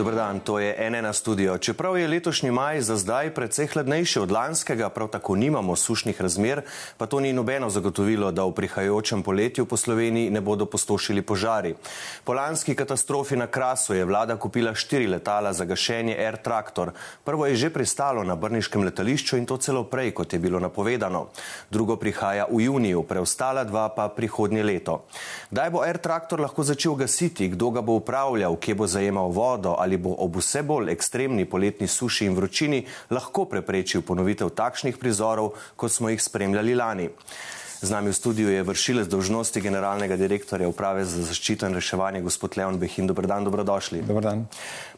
Dobar dan, to je NN studio. Čeprav je letošnji maj za zdaj precej hladnejši od lanskega, prav tako nimamo sušnih razmer, pa to ni nobeno zagotovilo, da v prihajajočem poletju po Sloveniji ne bodo postošili požari. Po lanski katastrofi na Krasu je vlada kupila štiri letala za gašenje Air Tractor. Prvo je že pristalo na Brniškem letališču in to celo prej, kot je bilo napovedano. Drugo prihaja v juniju, preostala dva pa prihodnje leto. Kdaj bo Air Tractor lahko začel gasiti, kdo ga bo upravljal, kje bo zajemal vodo bo ob vse bolj ekstremni poletni suši in vročini lahko preprečil ponovitev takšnih prizorov, kot smo jih spremljali lani. Z nami v studiu je vršilec dožnosti generalnega direktorja uprave za zaščito in reševanje, gospod Leon Behin. Dobar dan, dobrodošli. Dobar dan.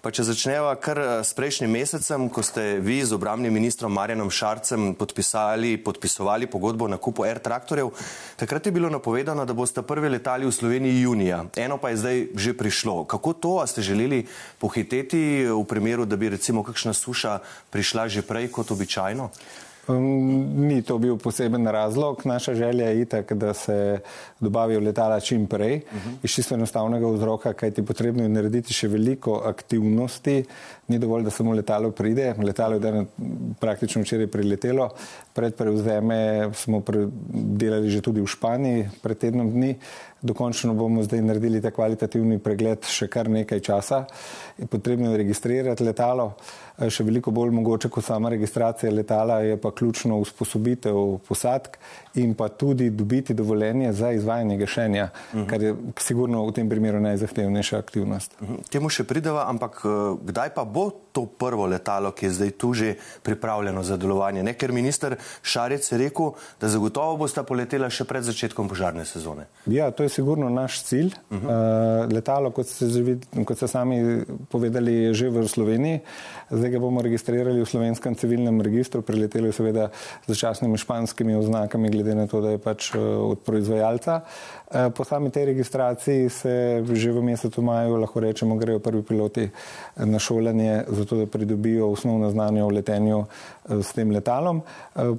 Pa če začneva kar eh, s prejšnjim mesecem, ko ste vi z obramnim ministrom Marjanom Šarcem podpisali, podpisovali pogodbo o nakupu Air traktorjev, takrat je bilo napovedano, da boste prvi letali v Sloveniji junija. Eno pa je zdaj že prišlo. Kako to, a ste želeli pohiteti v primeru, da bi recimo kakšna suša prišla že prej kot običajno? Um, ni to bil poseben razlog. Naša želja je itak, da se dobavijo letala čim prej, uh -huh. iz čisto enostavnega vzroka, kaj ti potrebno je narediti še veliko aktivnosti. Ni dovolj, da samo letalo pride. Letalo je dan praktično včeraj priletelo. Pred prevzeme smo delali že tudi v Španiji pred tednom dni. Dokončno bomo zdaj naredili ta kvalitativni pregled še kar nekaj časa. Potrebno je registrirati letalo. Še veliko bolj mogoče kot sama registracija letala je pa ključno usposobitev posadk in pa tudi dobiti dovoljenje za izvajanje gašenja, uh -huh. kar je sigurno v tem primeru najzahtevnejša aktivnost. Uh -huh. Temu še prideva, ampak eh, kdaj pa bo to prvo letalo, ki je zdaj tu že pripravljeno za delovanje? Ne? Ker minister Šarec je rekel, da zagotovo boste poletela še pred začetkom požarne sezone. Ja, to je sigurno naš cilj. Uh -huh. uh, letalo, kot ste, kot ste sami povedali, je že v Sloveniji. Zdaj ga bomo registrirali v slovenskem civilnem registru, prileteli seveda z začasnimi španskimi oznakami, glede na to, da je pač uh, od proizvajalca. Uh, po sami tej registraciji se že v mesecu maju lahko rečemo, grejo prvi piloti na šolanje, zato da pridobijo osnovna znanja o letenju s tem letalom.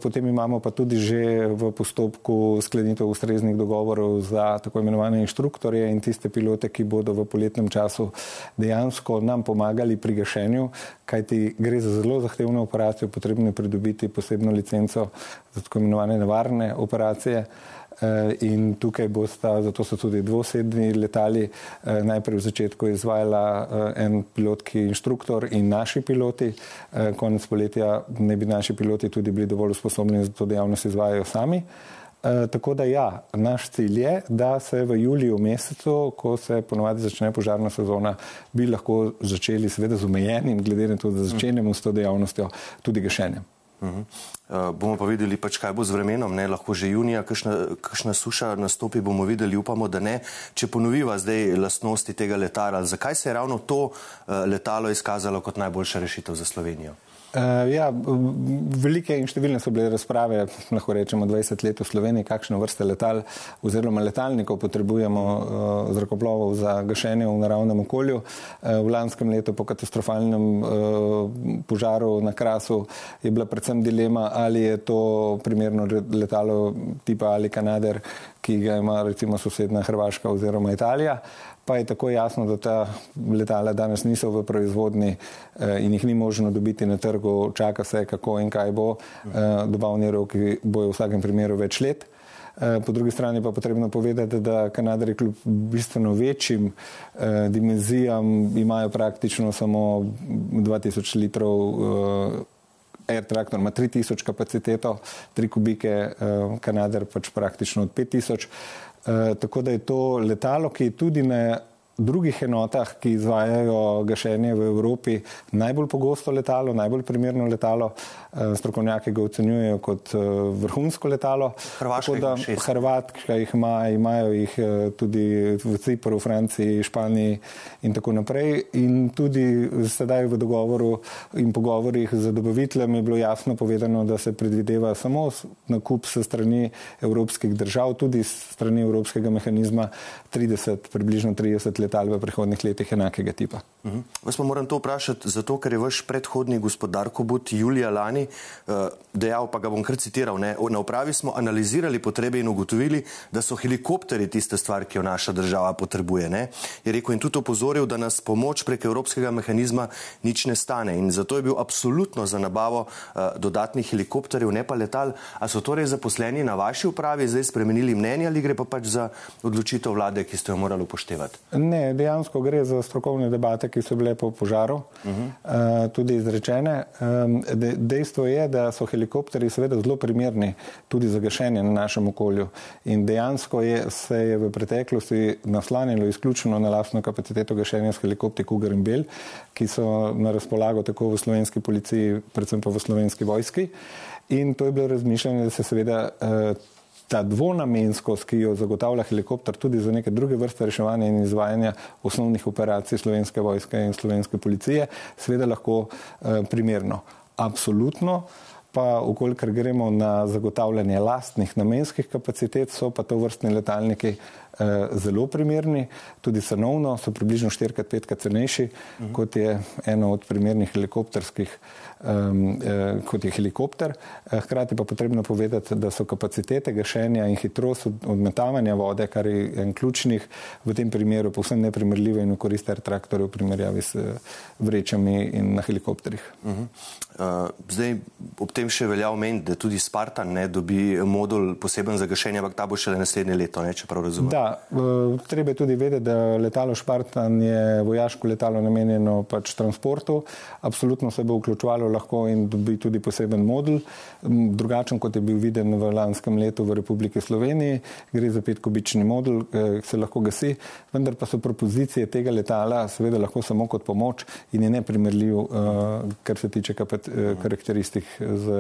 Potem imamo pa tudi že v postopku sklenitev ustreznih dogovorov za tako imenovane inštruktorje in tiste pilote, ki bodo v poletnem času dejansko nam pomagali pri gašenju, kajti gre za zelo zahtevno operacijo, potrebno je pridobiti posebno licenco za tako imenovane nevarne operacije. Eh, in tukaj bosta, zato so tudi dvosedni letali, eh, najprej v začetku izvajala eh, en pilotski inštruktor in naši piloti. Konec poletja ne bi naši piloti tudi bili dovolj usposobljeni, da to dejavnost izvajajo sami. Tako da ja, naš cilj je, da se v juliju mesecu, ko se ponovadi začne požarna sezona, bi lahko začeli seveda z omejenim, glede na to, da začenjamo s to dejavnostjo, tudi gašenjem. Uh -huh. uh, bomo pa videli, pač, kaj bo z vremenom, ne? lahko že junija, kakšna suša nastopi, bomo videli, upamo, da ne. Če ponoviva zdaj lastnosti tega letala, zakaj se je ravno to uh, letalo izkazalo kot najboljša rešitev za Slovenijo? Uh, ja, velike in številne so bile razprave, lahko rečemo 20 let v Sloveniji, kakšno vrste letal oziroma letalnikov potrebujemo uh, zrakoplovov za gašenje v naravnem okolju. Uh, v lanskem letu po katastrofalnem uh, požaru na Krasu je bila predvsem dilema, ali je to primerno letalo tipa ali Kanader, ki ga ima recimo sosedna Hrvaška oziroma Italija pa je tako jasno, da ta letala danes niso v proizvodni eh, in jih ni možno dobiti na trgu, čaka se, kako in kaj bo, eh, dobavni roki bojo v vsakem primeru več let. Eh, po drugi strani pa potrebno povedati, da Kanadari kljub bistveno večjim eh, dimenzijam imajo praktično samo 2000 litrov eh, Air Tractor ima 3000 kapaciteto, 3 kubike, eh, Kanadar pač praktično od 5000. Eh, tako da je to letalo, ki tudi na drugih enotah, ki izvajajo gašenje v Evropi, najbolj pogosto letalo, najbolj primerno letalo. Eh, strokovnjaki ga ocenjujejo kot eh, vrhunsko letalo. Hrvaška jih ima, imajo jih eh, tudi v Cipru, Franciji, Španiji in tako naprej. In tudi sedaj v dogovoru in pogovorih z dobaviteljem je bilo jasno povedano, da se predvideva samo nakup se strani evropskih držav, tudi strani evropskega mehanizma 30, približno 30 letal v prihodnih letih enakega tipa. Mhm. Vas pa moram to vprašati, zato ker je vaš predhodnik gospodar Kobut Julija Lani uh, dejal, pa ga bom kar citiral, ne, na upravi smo analizirali potrebe in ugotovili, da so helikopteri tiste stvar, ki jo naša država potrebuje. Ne. Je rekel in tudi opozoril, da nas pomoč prek evropskega mehanizma nič ne stane in zato je bil absolutno za nabavo uh, dodatnih helikopterjev, ne pa letal. A so torej zaposleni na vaši upravi zdaj spremenili mnenje ali gre pa pač za odločitev vlade, ki ste jo morali upoštevati? Ne, dejansko gre za strokovne debate ki so bile po požaru, uh -huh. uh, tudi izrečene. De, dejstvo je, da so helikopteri seveda zelo primerni tudi za gašenje na našem okolju. In dejansko je, se je v preteklosti naslanjalo izključno na lastno kapaciteto gašenja s helikopteri Kugar in Bel, ki so na razpolago tako v slovenski policiji, predvsem pa v slovenski vojski. In to je bilo razmišljanje, da se seveda uh, ta dvonamenskost, ki jo zagotavlja helikopter tudi za neke druge vrste reševanja in izvajanja osnovnih operacij slovenske vojske in slovenske policije, seveda lahko eh, primerno. Absolutno. Pa, ukolikor gremo na zagotavljanje lastnih namenskih kapacitet, so pa to vrstni letalniki zelo primerni, tudi cenovno so približno 4-5 cenejši, uh -huh. kot je eno od primernih helikopterskih eh, um, eh, kot je helikopter. Eh, hkrati pa potrebno povedati, da so kapacitete gašenja in hitrost odmetavanja vode, kar je en ključnih v tem primeru, povsem neprimerljive in v korist air traktorjev v primerjavi s eh, vrečami in na helikopterjih. Uh -huh. uh, zdaj, ob tem še velja omeniti, da tudi Spartan ne dobi modul poseben za gašenje, ampak ta bo šele naslednje leto, ne, če prav razumem. Da, uh, treba je tudi vedeti, da letalo Spartan je vojaško letalo namenjeno pač transportu, absolutno se bo vključovalo lahko in dobi tudi poseben modul, drugačen kot je bil viden v lanskem letu v Republiki Sloveniji. Gre za petkubični modul, ki eh, se lahko gasi, vendar pa so propozicije tega letala seveda lahko samo kot pomoč in je neprimerljiv, eh, kar se tiče eh, karakteristik z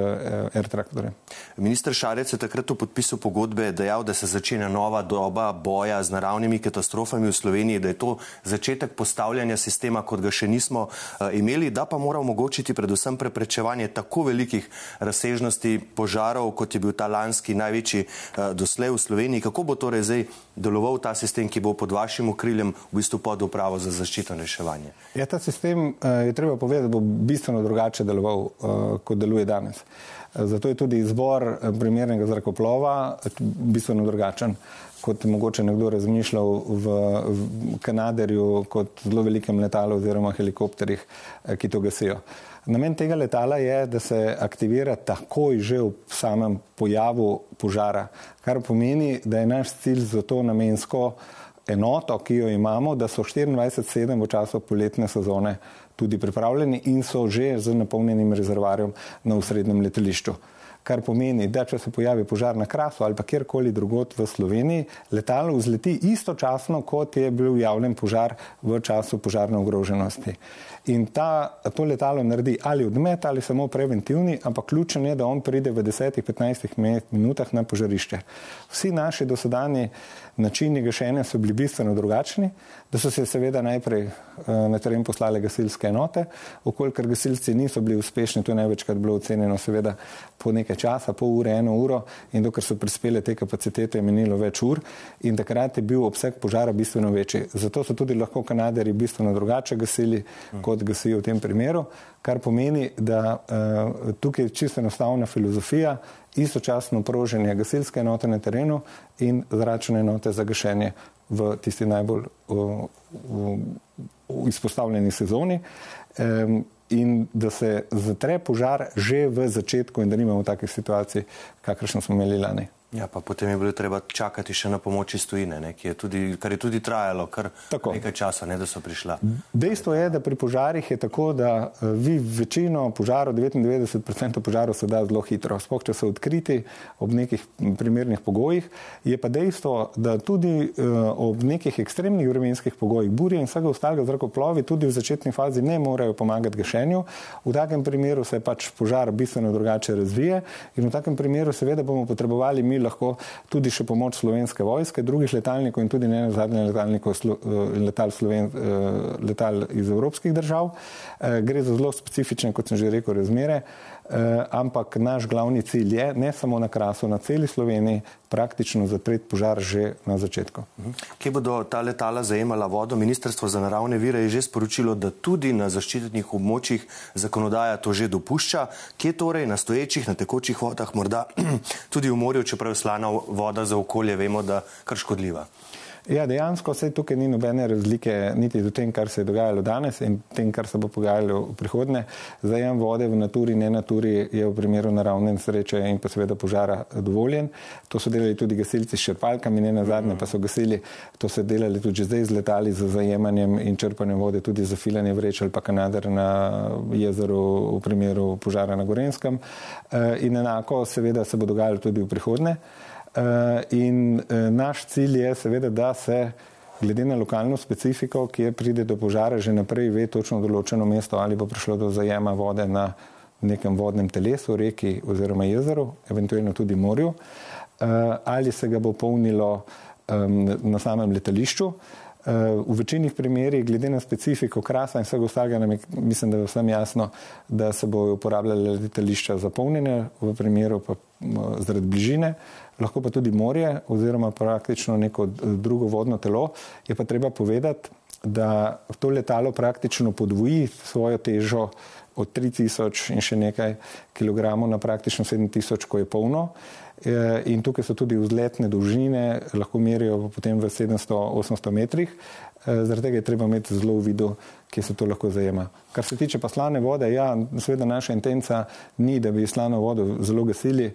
air traktorjem. Ministr Šarec je takrat v podpisu pogodbe dejal, da se začne nova doba boja z naravnimi katastrofami v Sloveniji, da je to začetek postavljanja sistema, kot ga še nismo imeli, da pa mora omogočiti predvsem preprečevanje tako velikih razsežnosti požarov, kot je bil ta lanski največji uh, doslej v Sloveniji. Kako bo torej zdaj deloval ta sistem, ki bo pod vašim okriljem v bistvu pod upravo za zaščito in reševanje? Ja, ta sistem uh, je treba povedati, da bo bistveno drugače deloval, kot deluje danes. Zato je tudi izbor primernega zrakoplova bistveno drugačen, kot mogoče nekdo razmišljal v, v Kanaderju, kot zelo velikem letalu oziroma helikopterjih, ki to gasijo. Namen tega letala je, da se aktivira takoj že v samem pojavu požara, kar pomeni, da je naš cilj za to namensko enoto, ki jo imamo, da so 24-7 v času poletne sezone tudi pripravljeni in so že z napolnjenim rezervarjem na usrednjem letališču. Kar pomeni, da če se pojavi požar na Krasu ali pa kjerkoli drugot v Sloveniji, letalo vzleti istočasno, kot je bil javljen požar v času požarne ogroženosti. In ta, to letalo naredi ali odmet ali samo preventivni, ampak ključno je, da on pride v 10-15 minutah na požarišče. Vsi naši dosedani načini gašenja so bili bistveno drugačni, da so se seveda najprej uh, na teren poslale gasilske enote, okolikor gasilci niso bili uspešni, to je največkrat bilo ocenjeno seveda po nekaj časa, pol ure, eno uro in dokler so prispele te kapacitete, je menilo več ur in takrat je bil obseg požara bistveno večji. Zato so tudi lahko kanaderi bistveno drugače gasili, kot gasijo v tem primeru, kar pomeni, da uh, tukaj je čisto enostavna filozofija, istočasno proženje gasilske enote na terenu in zračne enote za gašenje v tisti najbolj uh, uh, izpostavljeni sezoni. Um, In da se zatre požar že v začetku, in da nimamo takih situacij, kakršno smo imeli lani. Ja, pa potem je bilo treba čakati še na pomoč iz tujine, ne, je tudi, kar je tudi trajalo kar tako. nekaj časa, ne, da so prišla. Dejstvo je, da pri požarih je tako, da uh, vi večino požarov, 99% požarov se da zelo hitro, spoh če so odkriti ob nekih primernih pogojih. Je pa dejstvo, da tudi uh, ob nekih ekstremnih vremenskih pogojih, burje in vsega ostalega zrakoplovi tudi v začetni fazi ne morejo pomagati gašenju. V takem primeru se pač požar bistveno drugače razvije in v takem primeru seveda bomo potrebovali mi lahko tudi še pomoč slovenske vojske, drugih letalnikov in tudi ne zadnje letalnikov eh, letal, Sloven, eh, letal iz evropskih držav. Eh, gre za zelo specifične, kot sem že rekel, razmere. Ampak naš glavni cilj je ne samo na Krasu, na celi Sloveniji, praktično zatreti požar že na začetku. Kje bodo ta letala zajemala vodo? Ministrstvo za naravne vire je že sporočilo, da tudi na zaščitenih območjih zakonodaja to že dopušča. Kje torej na stoječih, na tekočih vodah, morda tudi v morju, čeprav je slana voda za okolje, vemo, da kar škodljiva? Ja, dejansko se tukaj ni nobene razlike niti do tem, kar se je dogajalo danes in tem, kar se bo pogajalo v prihodnje. Zajem vode v naturi, ne naturi je v primeru naravne nesreče in pa seveda požara dovoljen. To so delali tudi gasilci s črpalkami, ne na zadnje pa so gasili. To so delali tudi zdaj z letali za zajemanjem in črpanjem vode, tudi za filanje vreč ali pa kanader na jezeru v primeru požara na Gorenskem. Eh, in enako seveda se bo dogajalo tudi v prihodnje. Eh, in eh, naš cilj je seveda, da se glede na lokalno specifiko, kjer pride do požara, že naprej ve točno določeno mesto, ali bo prišlo do zajema vode na nekem vodnem telesu, reki oziroma jezeru, eventualno tudi morju, eh, ali se ga bo polnilo na samem letališču. V večini primerjih, glede na specifiko krasa in vsega ostalega, mislim, da je vsem jasno, da se bojo uporabljale letališča za polnjenje, v primeru pa zaradi bližine lahko pa tudi morje oziroma praktično neko drugo vodno telo. Je pa treba povedati, da to letalo praktično podvoji svojo težo od 3000 in še nekaj kilogramov na praktično 7000, ko je polno. E, in tukaj so tudi vzletne dolžine, lahko merijo potem v 700-800 metrih. E, zaradi tega je treba imeti zelo v vidu, kje se to lahko zajema. Kar se tiče pa slane vode, ja, seveda naša intenca ni, da bi slano vodo zelo gasili. E,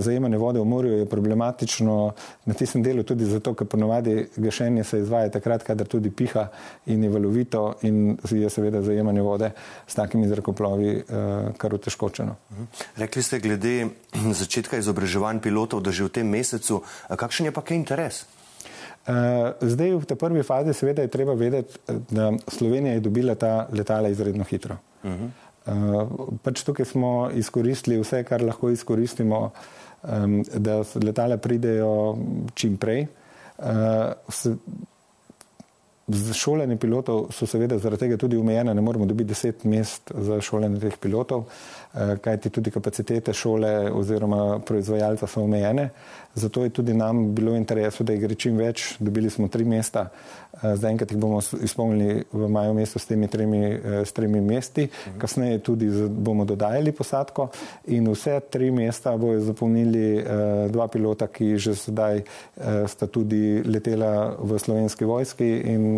zajemanje vode v morju je problematično na tistem delu tudi zato, ker ponovadi gašenje se izvaja takrat, kadar tudi piha in je valovito in je seveda zajemanje vode s takimi zrakoplovi e, kar utežkočeno. Mhm. Rekli ste glede začetka izobraževanj pilotov, da že v tem mesecu, kakšen je pa kaj interes? Eh, zdaj v tej prvi fazi seveda je treba vedeti, da Slovenija je dobila ta letala izredno hitro. Uh -huh. Pač tukaj smo izkoristili vse, kar lahko izkoristimo, da letala pridejo čim prej. Eh, šolanje pilotov so seveda zaradi tega tudi omejene, ne moremo dobiti deset mest za šolanje teh pilotov. Eh, kajti tudi kapacitete šole oziroma proizvajalca so omejene. Zato je tudi nam bilo interesu, da jih gre čim več. Dobili smo tri mesta, eh, zdaj enkrat jih bomo izpolnili v maju mesto s temi tremi, eh, s tremi mesti, kasneje tudi bomo dodajali posadko in vse tri mesta bojo zapolnili dva pilota, ki že sedaj sta tudi letela v slovenski vojski in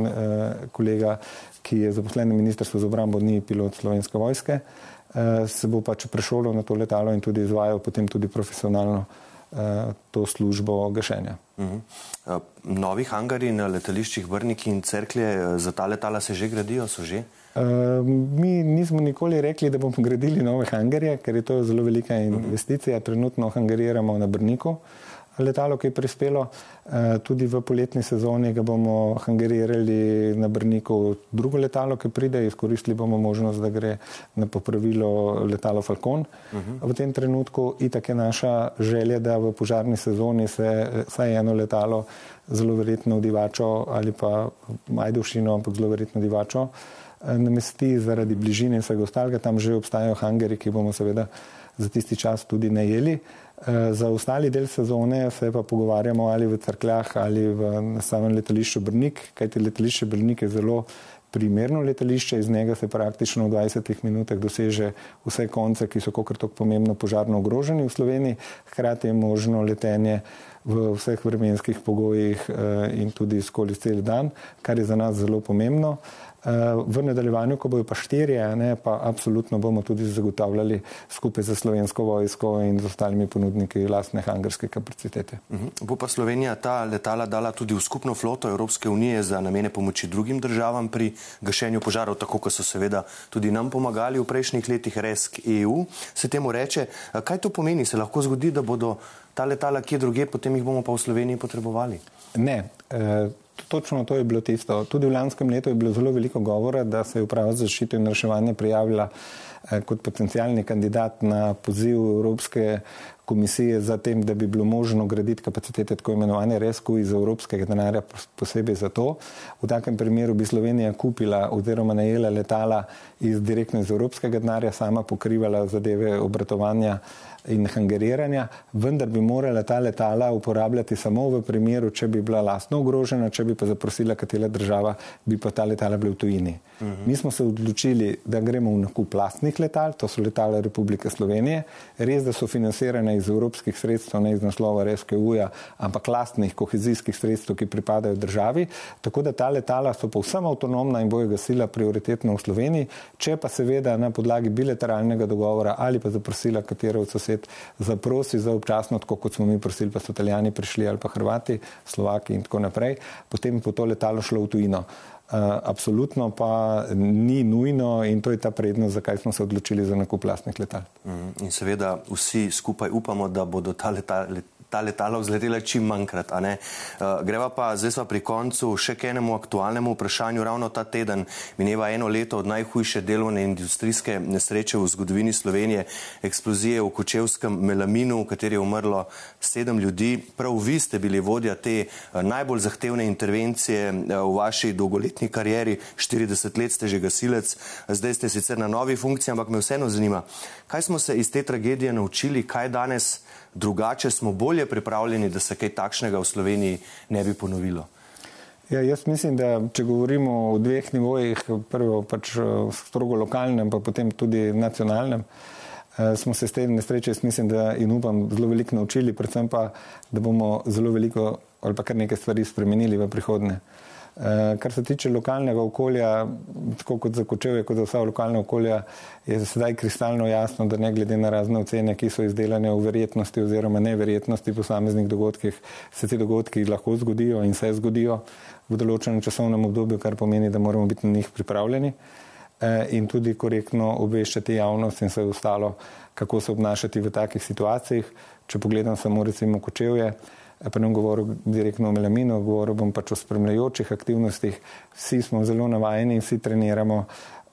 kolega, ki je zaposlen na ministrstvu za obrambo, ni pilot slovenske vojske. Eh, se bo pač prešolil na to letalo in tudi izvajal potem tudi profesionalno eh, to službo gašenja. Uh mhm. -huh. Novi hangari na letališčih Vrniki in Cerklje eh, za ta letala se že gradijo, so že? Uh, mi nismo nikoli rekli, da bomo gradili nove hangarje, ker je to zelo velika mhm. investicija. Trenutno hangariramo na Brniku. Uh, letalo, ki je prispelo. Eh, tudi v poletni sezoni ga bomo hangerirali na Brniku drugo letalo, ki pride. Izkoristili bomo možnost, da gre na popravilo letalo Falcon. Uh mhm. -huh. V tem trenutku itak je naša želja, da v požarni sezoni se vsaj eno letalo, zelo verjetno divačo ali pa majdušino, ampak zelo verjetno divačo, eh, namesti zaradi bližine in vsega ostalega. Tam že obstajajo hangeri, ki bomo seveda za tisti čas tudi najeli. Eh, za ostali del sezone se pa pogovarjamo ali v crkljah ali v samem letališču Brnik, kajti letališče Brnik je zelo primerno letališče, iz njega se praktično v 20 minutah doseže vse konce, ki so kokr tako pomembno požarno ogroženi v Sloveniji, hkrati je možno letenje v vseh vremenskih pogojih eh, in tudi skozi cel dan, kar je za nas zelo pomembno. Eh, v nadaljevanju, ko bojo pa štirje, ne, pa absolutno bomo tudi zagotavljali skupaj za slovensko vojsko in z ostalimi ponudniki lastne hangarske kapacitete. Uh mhm. -huh. Bo pa Slovenija ta letala dala tudi v skupno floto Evropske unije za namene pomoči drugim državam pri gašenju požarov, tako kot so seveda tudi nam pomagali v prejšnjih letih RESK EU. Se temu reče, kaj to pomeni? Se lahko zgodi, da bodo ta letala kje druge, potem jih bomo pa v Sloveniji potrebovali? Ne. Uh, Točno to je bilo tisto. Tudi v lanskem letu je bilo zelo veliko govora, da se je uprava za zaščito in reševanje prijavila kot potencijalni kandidat na poziv Evropske komisije za tem, da bi bilo možno graditi kapacitete tako imenovane RESCO iz evropskega denarja posebej za to. V takem primeru bi Slovenija kupila oziroma najela letala iz direktno iz evropskega denarja, sama pokrivala zadeve obratovanja in hangeriranja, vendar bi morala ta letala uporabljati samo v primeru, če bi bila lastno ogrožena, če bi pa zaprosila katera država, bi pa ta letala bila v tujini. Uh mhm. -huh. Mi smo se odločili, da gremo v nakup lastnih letal, to so letala Republike Slovenije, res, da so financirane iz evropskih sredstev, ne iz naslova RSKU-ja, ampak lastnih kohezijskih sredstev, ki pripadajo državi, tako da ta letala so povsem avtonomna in bojo gasila prioritetno v Sloveniji, če pa seveda na podlagi bilateralnega dogovora ali pa zaprosila katero od sosed sosed zaprosi za občasno, tako kot smo mi prosili, pa so italijani prišli ali pa hrvati, slovaki in tako naprej, potem po to letalo šlo v tujino. Uh, absolutno pa ni nujno in to je ta prednost, zakaj smo se odločili za nakup lastnih letal. Mm, in seveda vsi skupaj upamo, da bodo ta letala, ta letala vzletela čim manjkrat. Uh, greva pa zdaj pa pri koncu še k enemu aktualnemu vprašanju. Ravno ta teden mineva eno leto od najhujše delovne industrijske nesreče v zgodovini Slovenije, eksplozije v Kočevskem melaminu, v kateri je umrlo sedem ljudi. Prav vi ste bili vodja te uh, najbolj zahtevne intervencije uh, v vaši dolgoletni karieri, 40 let ste že gasilec, zdaj ste sicer na novi funkciji, ampak me vseeno zanima, kaj smo se iz te tragedije naučili, kaj danes drugače smo bolje pripravljeni, da se kaj takšnega v Sloveniji ne bi ponovilo? Ja, jaz mislim, da če govorimo o dveh nivojih, prvo pač eh, strogo lokalnem, pa potem tudi nacionalnem, eh, smo se s tem nesreče, jaz mislim, da in upam, zelo veliko naučili, predvsem pa, da bomo zelo veliko ali pa kar nekaj stvari spremenili v prihodnje. Eh, kar se tiče lokalnega okolja, tako kot za kočeve, kot za vsa lokalna okolja, je sedaj kristalno jasno, da ne glede na razne ocene, ki so izdelane v verjetnosti oziroma neverjetnosti posameznih dogodkih, se ti dogodki lahko zgodijo in se zgodijo v določenem časovnem obdobju, kar pomeni, da moramo biti na njih pripravljeni eh, in tudi korektno obveščati javnost in vse ostalo, kako se obnašati v takih situacijah. Če pogledam samo recimo kočevje, pa ne bom govoril direktno o melaminu, govoril bom pač o spremljajočih aktivnostih. Vsi smo zelo navajeni in vsi treniramo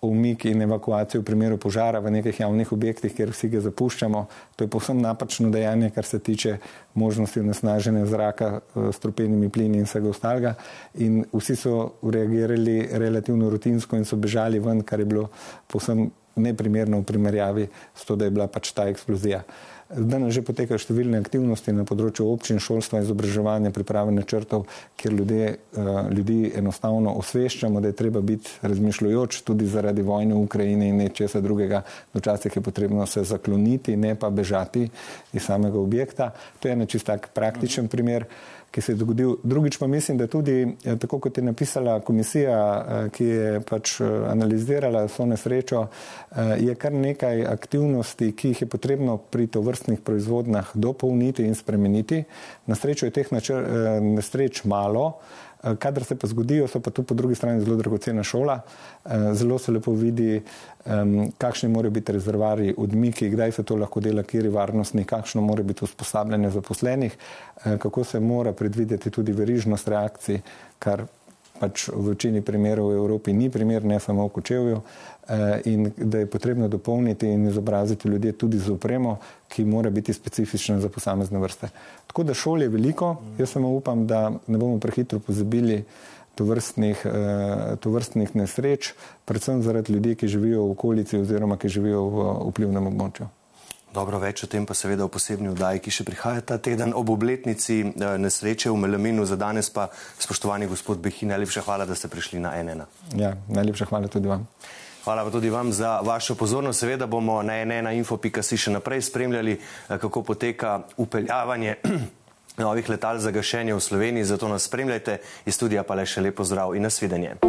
umik in evakuacijo v primeru požara v nekih javnih objektih, kjer vsi ga zapuščamo. To je povsem napačno dejanje, kar se tiče možnosti onesnaženja zraka eh, s strupenimi plini in vsega ostalega. In vsi so reagirali relativno rutinsko in so bežali ven, kar je bilo povsem neprimerno v primerjavi s to, da je bila pač ta eksplozija. Danes že potekajo številne aktivnosti na področju občin, šolstva, izobraževanja, priprave načrtov, kjer ljudje, eh, ljudi enostavno osveščamo, da je treba biti razmišljujoč tudi zaradi vojne v Ukrajini in nečesa drugega. Včasih je potrebno se zakloniti, ne pa bežati iz samega objekta. To je nečist tak praktičen primer ki se je dogodil. Drugič pa mislim, da tudi, eh, tako kot je napisala komisija, eh, ki je pač eh, analizirala so nesrečo, je kar nekaj aktivnosti, ki jih je potrebno pri tovrstnih proizvodnah dopolniti in spremeniti. Na srečo je teh nesreč malo. Eh, kadar se pa zgodijo, so pa tu po drugi strani zelo dragocena šola. Eh, zelo se lepo vidi, kakšni morajo biti rezervari, odmiki, kdaj se to lahko dela, kjer je varnostni, kakšno mora biti usposabljanje zaposlenih, eh, kako se mora predvideti tudi verižnost reakcij, kar pač v večini primerov v Evropi ni primer, ne samo v Kočevju, eh, in da je potrebno dopolniti in izobraziti ljudje tudi z opremo, ki mora biti specifična za posamezne vrste. Tako da šol je veliko, jaz samo upam, da ne bomo prehitro pozabili tovrstnih, eh, tovrstnih nesreč, predvsem zaradi ljudi, ki živijo v okolici oziroma ki živijo v vplivnem območju. Dobro, več o tem pa seveda v posebni vdaji, ki še prihaja ta teden ob obletnici eh, nesreče v Melaminu. Za danes pa, spoštovani gospod Behi, najlepša hvala, da ste prišli na NN. Ja, najlepša hvala tudi vam. Hvala pa tudi vam za vašo pozornost. Seveda bomo na nn.info.si še naprej spremljali, eh, kako poteka upeljavanje novih letal za gašenje v Sloveniji. Zato nas spremljajte iz studija pa le še lepo zdrav in nasvidenje.